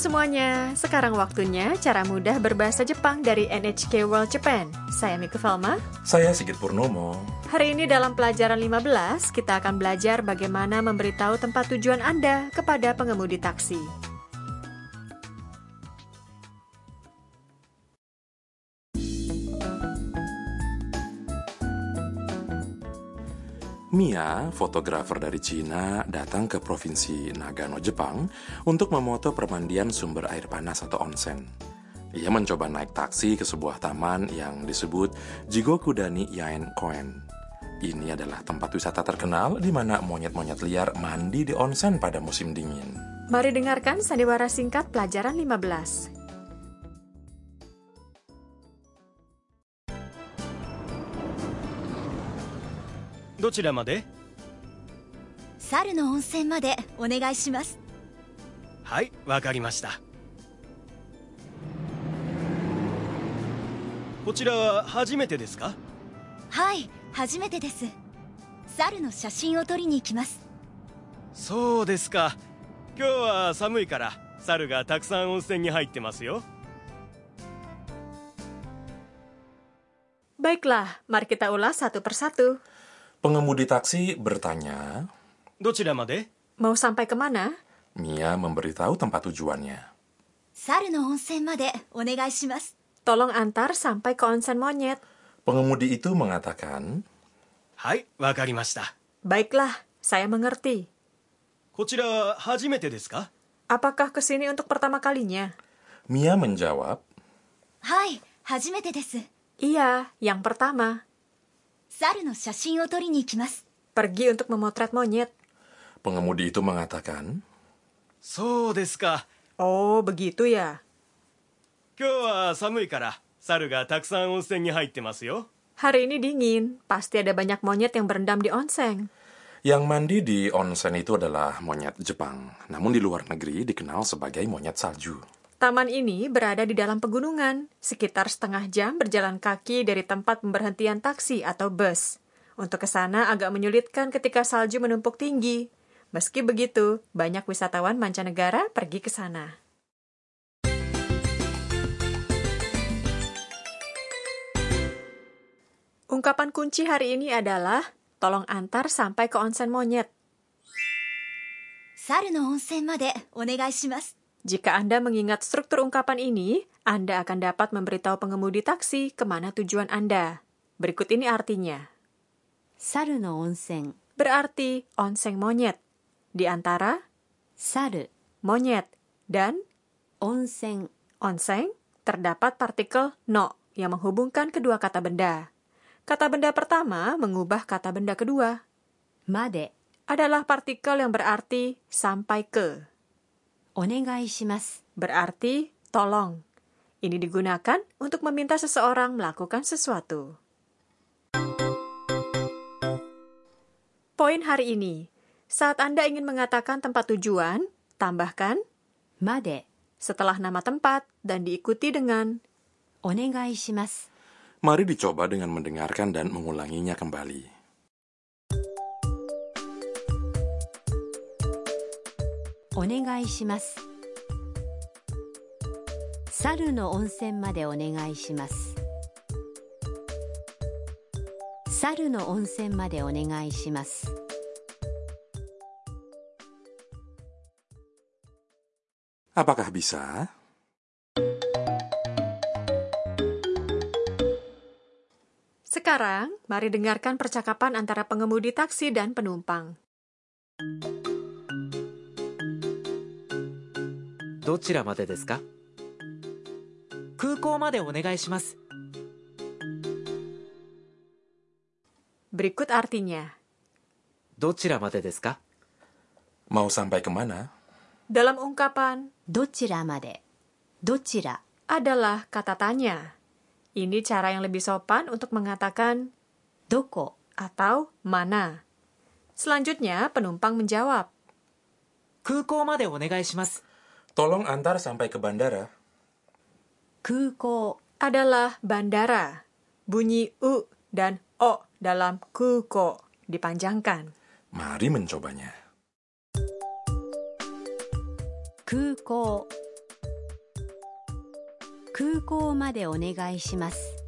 semuanya, sekarang waktunya cara mudah berbahasa Jepang dari NHK World Japan. Saya Miku Falma. Saya Sigit Purnomo. Hari ini dalam pelajaran 15, kita akan belajar bagaimana memberitahu tempat tujuan Anda kepada pengemudi taksi. Mia, fotografer dari Cina, datang ke provinsi Nagano, Jepang untuk memoto permandian sumber air panas atau onsen. Ia mencoba naik taksi ke sebuah taman yang disebut Jigokudani Yaen Koen. Ini adalah tempat wisata terkenal di mana monyet-monyet liar mandi di onsen pada musim dingin. Mari dengarkan sandiwara singkat pelajaran 15. どちらまで？猿の温泉までお願いします。はいわかりました。こちらは初めてですか？はい初めてです。猿の写真を撮りに行きます。そうですか。今日は寒いから猿がたくさん温泉に入ってますよ。Baiklah, mari kita ulas satu persatu. Pengemudi taksi bertanya, Mau sampai ke mana? Mia memberitahu tempat tujuannya. Tolong antar sampai ke onsen monyet. Pengemudi itu mengatakan, Hai, wakarimashita. Baiklah, saya mengerti. Kochira hajimete desu ka? Apakah ke sini untuk pertama kalinya? Mia menjawab, Hai, hajimete desu. Iya, yang pertama. Pergi untuk memotret monyet. Pengemudi itu mengatakan, "So Oh, begitu ya. Hari ini dingin, pasti ada banyak monyet yang berendam di onsen. Yang mandi di onsen itu adalah monyet Jepang, namun di luar negeri dikenal sebagai monyet salju. Taman ini berada di dalam pegunungan, sekitar setengah jam berjalan kaki dari tempat pemberhentian taksi atau bus. Untuk ke sana agak menyulitkan ketika salju menumpuk tinggi. Meski begitu, banyak wisatawan mancanegara pergi ke sana. Ungkapan kunci hari ini adalah tolong antar sampai ke onsen monyet. 猿の温泉までお願いします jika Anda mengingat struktur ungkapan ini, Anda akan dapat memberitahu pengemudi taksi ke mana tujuan Anda. Berikut ini artinya. Saru no onsen. Berarti onsen monyet. Di antara saru monyet dan onsen. Onsen terdapat partikel no yang menghubungkan kedua kata benda. Kata benda pertama mengubah kata benda kedua. Made adalah partikel yang berarti sampai ke onegaishimasu berarti tolong. Ini digunakan untuk meminta seseorang melakukan sesuatu. Poin hari ini. Saat Anda ingin mengatakan tempat tujuan, tambahkan made setelah nama tempat dan diikuti dengan onegaishimasu. Mari dicoba dengan mendengarkan dan mengulanginya kembali. お願いします猿の温泉までお願いします猿の温泉までお願いします Apakah bisa? Sekarang, mari dengarkan percakapan antara pengemudi taksi dan penumpang. どちらまでですか空港までお願いします Berikut artinya. どちらまでですか Mau sampai kemana? Dalam ungkapan どちらまでどちら adalah kata tanya. Ini cara yang lebih sopan untuk mengatakan どこ atau mana. Selanjutnya, penumpang menjawab. 空港までお願いします Tolong antar sampai ke bandara. Kuko adalah bandara. Bunyi u dan o dalam kuko dipanjangkan. Mari mencobanya. Kuko. Kuko made onegai shimasu.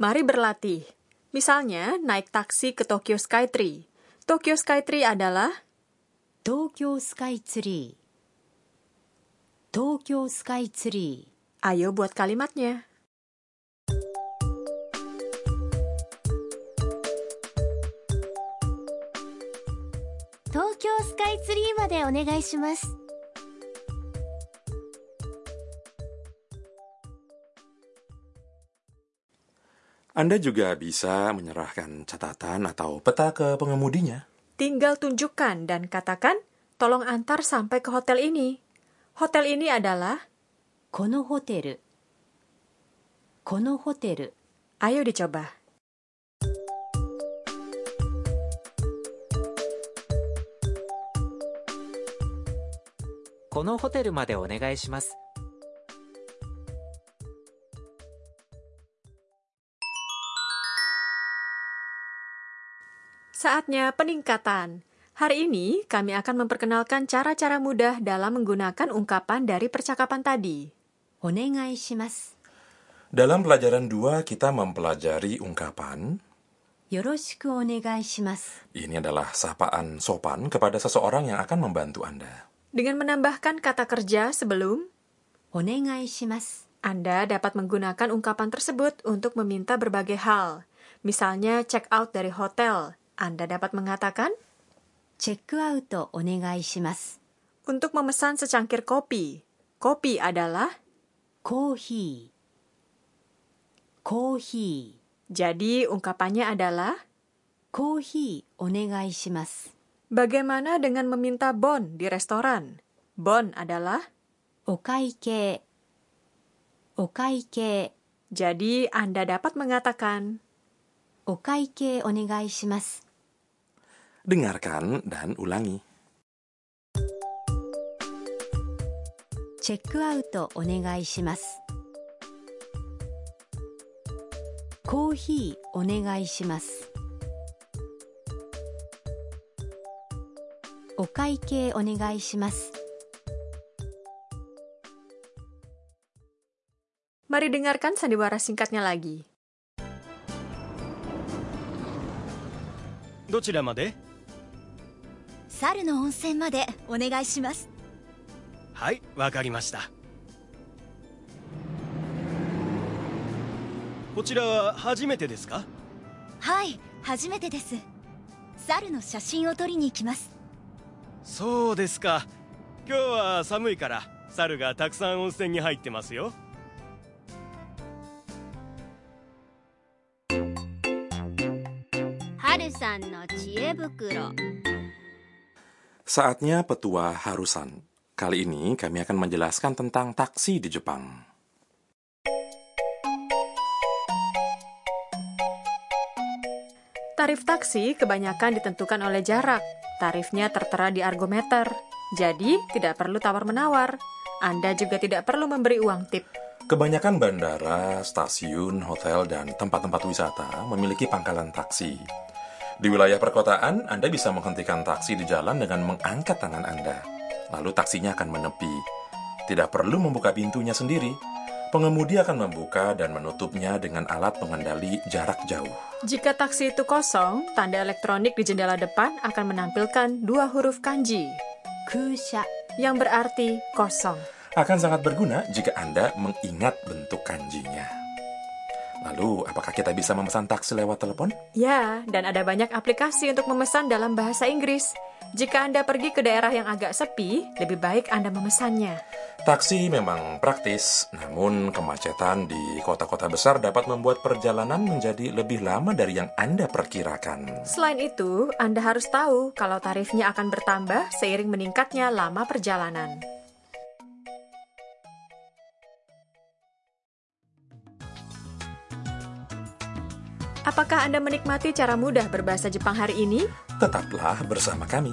Mari berlatih. Misalnya, naik taksi ke Tokyo Skytree. Tokyo Skytree adalah 東京スカイツリー東京スカイツリ Ayo buat kalimatnya. 東京スカイツリーまでお願いします Anda juga bisa menyerahkan catatan atau peta ke pengemudinya. Tinggal tunjukkan dan katakan, tolong antar sampai ke hotel ini. Hotel ini adalah... Kono hotel. Kono hotel. Ayo dicoba. Kono hotel made onegai. Saatnya peningkatan. Hari ini kami akan memperkenalkan cara-cara mudah dalam menggunakan ungkapan dari percakapan tadi. Onegai shimas. Dalam pelajaran dua kita mempelajari ungkapan Yoroshiku onegai shimas. Ini adalah sapaan sopan kepada seseorang yang akan membantu Anda. Dengan menambahkan kata kerja sebelum onegai shimas, Anda dapat menggunakan ungkapan tersebut untuk meminta berbagai hal. Misalnya check out dari hotel, Anda dapat mengatakan チェックアウトお願いします untuk memesan secangkir kopi. Kopi adalah コーヒーコーヒ jadi ungkapannya adalah ーコーヒーお願いします bagaimana dengan meminta bon di restoran? Bon adalah お会計お会計 jadi Anda dapat mengatakan お会計お願いします Dengarkan dan ulangi. チェックアウトお願いしますコーヒーお願いしますお会計お願いします Mari dengarkan sandiwara singkatnya lagi. どちらまで 猿の温泉までお願いします。はいわかりました。こちらは初めてですか？はい初めてです。猿の写真を撮りに行きます。そうですか。今日は寒いから猿がたくさん温泉に入ってますよ。春さんの知恵袋 Saatnya petua harusan. Kali ini kami akan menjelaskan tentang taksi di Jepang. Tarif taksi kebanyakan ditentukan oleh jarak. Tarifnya tertera di argometer. Jadi, tidak perlu tawar-menawar. Anda juga tidak perlu memberi uang tip. Kebanyakan bandara, stasiun, hotel, dan tempat-tempat wisata memiliki pangkalan taksi. Di wilayah perkotaan, Anda bisa menghentikan taksi di jalan dengan mengangkat tangan Anda. Lalu taksinya akan menepi. Tidak perlu membuka pintunya sendiri. Pengemudi akan membuka dan menutupnya dengan alat pengendali jarak jauh. Jika taksi itu kosong, tanda elektronik di jendela depan akan menampilkan dua huruf kanji, 空車 yang berarti kosong. Akan sangat berguna jika Anda mengingat bentuk kanjinya. Lalu, apakah kita bisa memesan taksi lewat telepon? Ya, dan ada banyak aplikasi untuk memesan dalam bahasa Inggris. Jika Anda pergi ke daerah yang agak sepi, lebih baik Anda memesannya. Taksi memang praktis, namun kemacetan di kota-kota besar dapat membuat perjalanan menjadi lebih lama dari yang Anda perkirakan. Selain itu, Anda harus tahu kalau tarifnya akan bertambah seiring meningkatnya lama perjalanan. Apakah Anda menikmati cara mudah berbahasa Jepang hari ini? Tetaplah bersama kami.